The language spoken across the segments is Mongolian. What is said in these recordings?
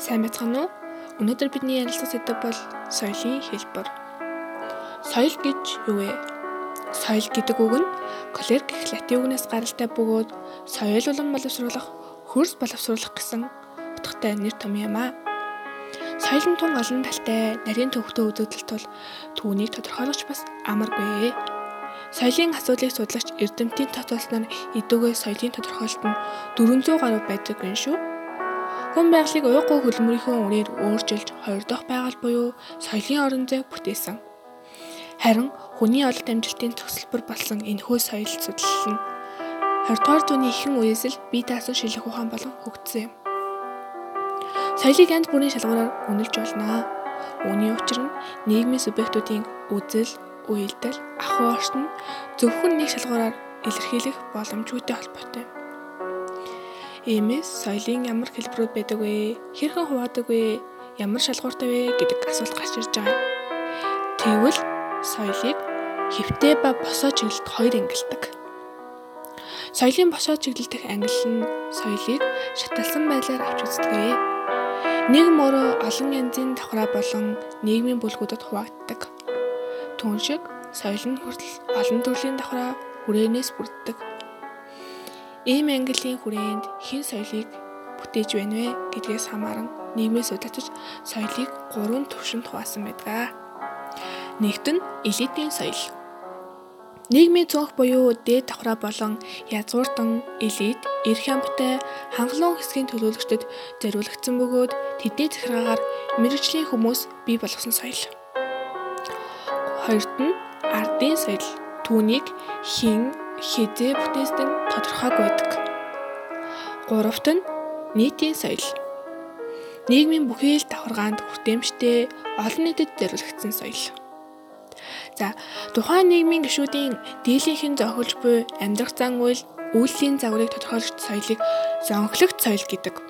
Сайн байцгаана уу? Өнөөдөр бидний ярилцах сэдэв бол соёлын хэлбэр. Соёл гэж юу вэ? Соёл гэдэг үг нь колер гэх латин үгнээс гаралтай бөгөөд соёл улам боловсруулах, хөрс боловсруулах гэсэн утгатай нэр том юм аа. Соёл нь тун олон талтай нарийн төвхтөө үзэгдэл тул түүнийг тодорхойлгож бас амаргүй. Соёлын асуудлыг судлаач эрдэмтдийн тоцоосноор идэвхтэй соёлын тодорхойлолт нь 400 гаруй байдаг юм шүү. Хүн байгалыг уйггүй хөлмөрийнхөө үнээр өөрчилж хоёр дахь байгаль буюу соёлын орон зай бүтээсэн. Харин хүний олд амжилтын төгсөлбөр болсон энэхүү соёл судлал нь 20 дугаар зууны ихэнх үеэс л бие даасан шилэх ухаан болон хөгжсөн юм. Соёлыг янз бүрийн шалгуураар үнэлж болно. Үүний учир нь нийгмийн субъектуудын үзэл, үйлдэл, ахуй орчин зөвхөн нэг шалгуураар илэрхийлэх боломжгүйтэй холбоотой юм. Иймээс соёлын ямар хэлбэрүүд байдаг вэ? Хэрхэн хуваадаг вэ? Ямар шалгууртай вэ гэдэг асуулт гарч ирж байгаа. Тэгвэл соёлыг хэвтэй ба босоо чиглэлд хоёр ангилдаг. Соёлын босоо чиглэл дэх ангил нь соёлыг шаталсан байдлаар авч үздэг. Нийгэм өөрөө олон янзын давхраа болон нийгмийн бүлгүүдэд хуваагддаг. Түүн шиг соёл нь хүртэл олон төрлийн давхраа хүрээнээс бүрддэг. Ийм английн хүрээнд хэн соёлыг бүтээж байна вэ гэдгээс хамааран нийгмээс удаач соёлыг гурван төвшөнд хуваасан байдаг. Нэгт нь элитийн соёл. Нийгмийн цонх буюу дээд давхраа болон язгууртан элит, эрх амтай, хангалуун хэсгийн төлөөлөгчдөд зориулагдсан бөгөөд тэдний захиргаагаар мэрэгжлийн хүмүүс бий болгосон соёл. Хоёрт нь ардын соёл. Түүнийг хин хизээ бүтээсэн тодорхойг байдаг. Гуравт нь нийтийн соёл. Нийгмийн бүхий л давхаргаанд хүртээмжтэй олон нийтэд зориулагдсан соёл. За тухайн нийгмийн гишүүдийн дийлийнхэн зохиолж буй амьдрах зан үйл үйлсийн загварыг тодорхойлогч соёлыг зонхлогч соёл гэдэг.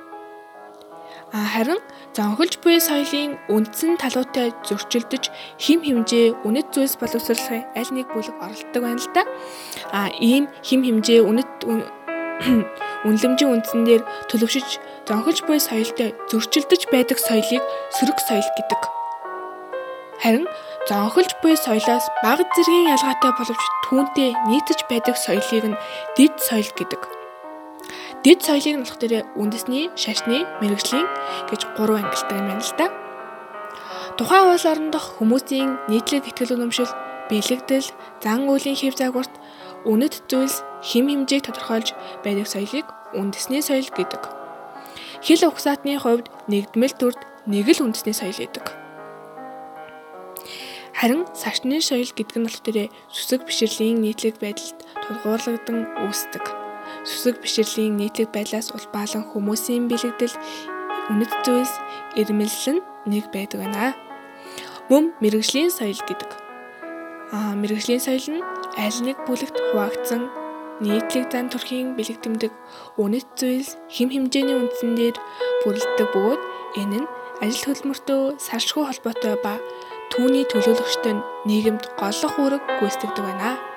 Харин зонхолж буй соёлын үндсэн талуутай зөрчилдөж хим хэмжээ үнэт зүйлс боловсруулахын аль нэг бүлэг оролддог байна л да. А ийм хим хэмжээ үнэт үнлэмжийн үндсэн дээр төлөвшөж зонхолж буй соёлтой зөрчилдөж байдаг соёлыг сөрөг соёл гэдэг. Харин зонхолж буй соёлоос бага зэргийн ялгаатай боловч түүнтэй нийтж байдаг соёлыг нь дэд соёл гэдэг. Дэд соёлыг нь болох дээр үндэсний, шашны, мэрэгжлийн гэж гурван ангилдаг юм байна л да. Тухайн улс орон дох хүмүүсийн нийтлэг ихтгэл үнэмшил, бэлэгдэл, зан үйлийн хэв загварт үнэт зүйлс хим хэмжээг тодорхойлж байдаг соёлыг үндэсний соёл гэдэг. Хил угсаатны хувьд нэгдмэл төрд нэг л үндэсний соёл гэдэг. Харин сашны соёл гэдэг нь болох дээр сүсэг бишрлийн нийтлэг байдалд тулгуурлагдсан үүсдэг сүсэг бишрэлийн нийтлэг байдлаас улбаалan хүмүүсийн бэлэгдэл үнэт зүйлс ирмэллэн нэг байдаг байна. Мөн мэрэгжлийн соёл гэдэг. Аа мэрэгжлийн соёл нь аль нэг бүлэгт хуваагдсан нийтлэг зан төрхийн бэлэгдэмдэг үнэт зүйлс хим хэмжээний үндсэн дээр бүрэлддэг бөгөөд энэ нь ажил хөдөлмөртөө салшгүй холбоотой ба түүний төлөөлөгчтэй нийгэмд голлох үүрэг гүйцэтгэдэг байна.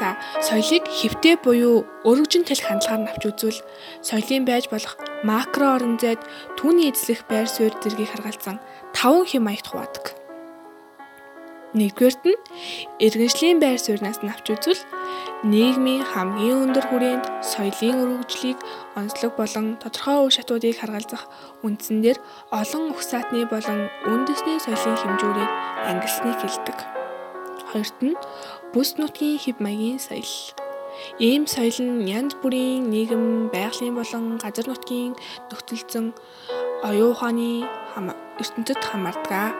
За соёлыг хэвтэй буюу өргөжин тал хандлагаар нь авч үзвэл соёлын байж болох макро орон зайд түүний эзлэх байр суурь зэргийг харгалзан таван хэм маягт хуваадаг. Нэгдүгээрт нь иргэншлийн байр сууриас нь авч үзвэл нийгмийн хамгийн өндөр хүрээнд соёлын өргөжлийг онцлог болон тодорхой үе шатуудыг харгалзах үндсэн дээр олон угсаатны болон үндэсний соёлын хэмжүүрийг ангилсныг хэлдэг. Хоёрт нь бүс нутгийн хэв маягийн соёл. Ийм соёл нь янз бүрийн нийгэм, байгалийн болон газар нутгийн нөхцөлцөн оюун ухааны ертөнцид хамаардаг.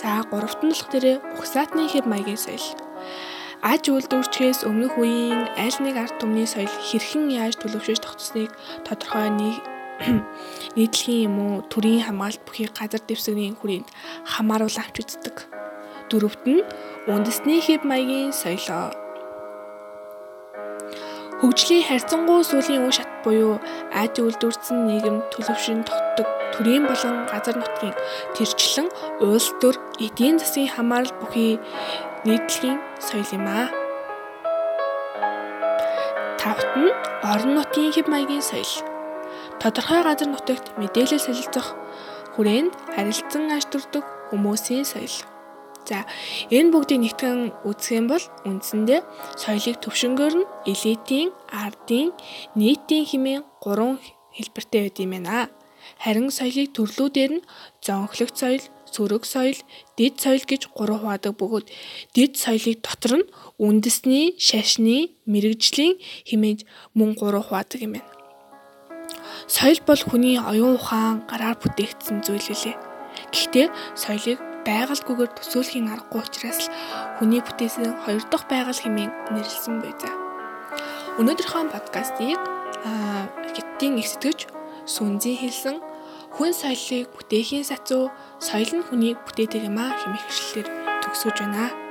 За гуравт нь болох дээр угсаатны хэв маягийн соёл. Аж үйлдвэрчгээс өмнөх үеийн аль нэг ард түмний соёл хэрхэн яаж төлөвшөж тогтсныг тодорхой нийтлэгийн юм уу төрийн хамгаалалт бүхий газар дэвсгэрийн хүрээнд хамааруулан авч үздэг. Дөрөвт нь үндэсний хэв маягийн соёлоо. Хөгжлийн харьцангуй сүүлийн үе шат буюу Ади үйлдвэрсэн нийгэм төлөвшин тогтдог төрийн болон газар нутгийн тэрчлэн улс төр эдийн засгийн хамаарал бүхий нийтлэгийн соёл юм аа. Тавт нь орон нутгийн хэв маягийн соёл. Тодорхой газар нутагт мэдээлэл солилцох хүрээнд харилцан аж төрдөг хүмүүсийн соёл. За энэ бүгдийг нэгтгэн үзэх юм бол үндсэндээ соёлыг төвшнгөөр нь элитийн, ардын, нийтийн хэмээн гурван хэлбэртэй байд юм байна. Харин соёлыг төрлүүдээр нь зонхлогт соёл, сөрөг соёл, дэд соёл гэж гурав хуваадаг бөгөөд дэд соёлыг дотор нь үндэсний, шашны, мэрэгжлийн хэмээж мөн гурав хуваадаг юм байна. Соёл бол хүний оюун ухаан гараар бүтээгдсэн зүйл үлээ. Гэхдээ соёлыг байгальгүйгээр төсөөлхийн аргагүй учраас л хүний бүтээсэн хоёр дахь байгаль хэмээн нэрлсэн байзаа. Өнөөдрийнхөө подкастыг хиттийн их сэтгэж сүнзийн хэлсэн хүн соёлыг бүтээхийн сацуу соёл нь хүнийг бүтээдэг юм а хэмээх хэвшлэлээр төгсөж байна.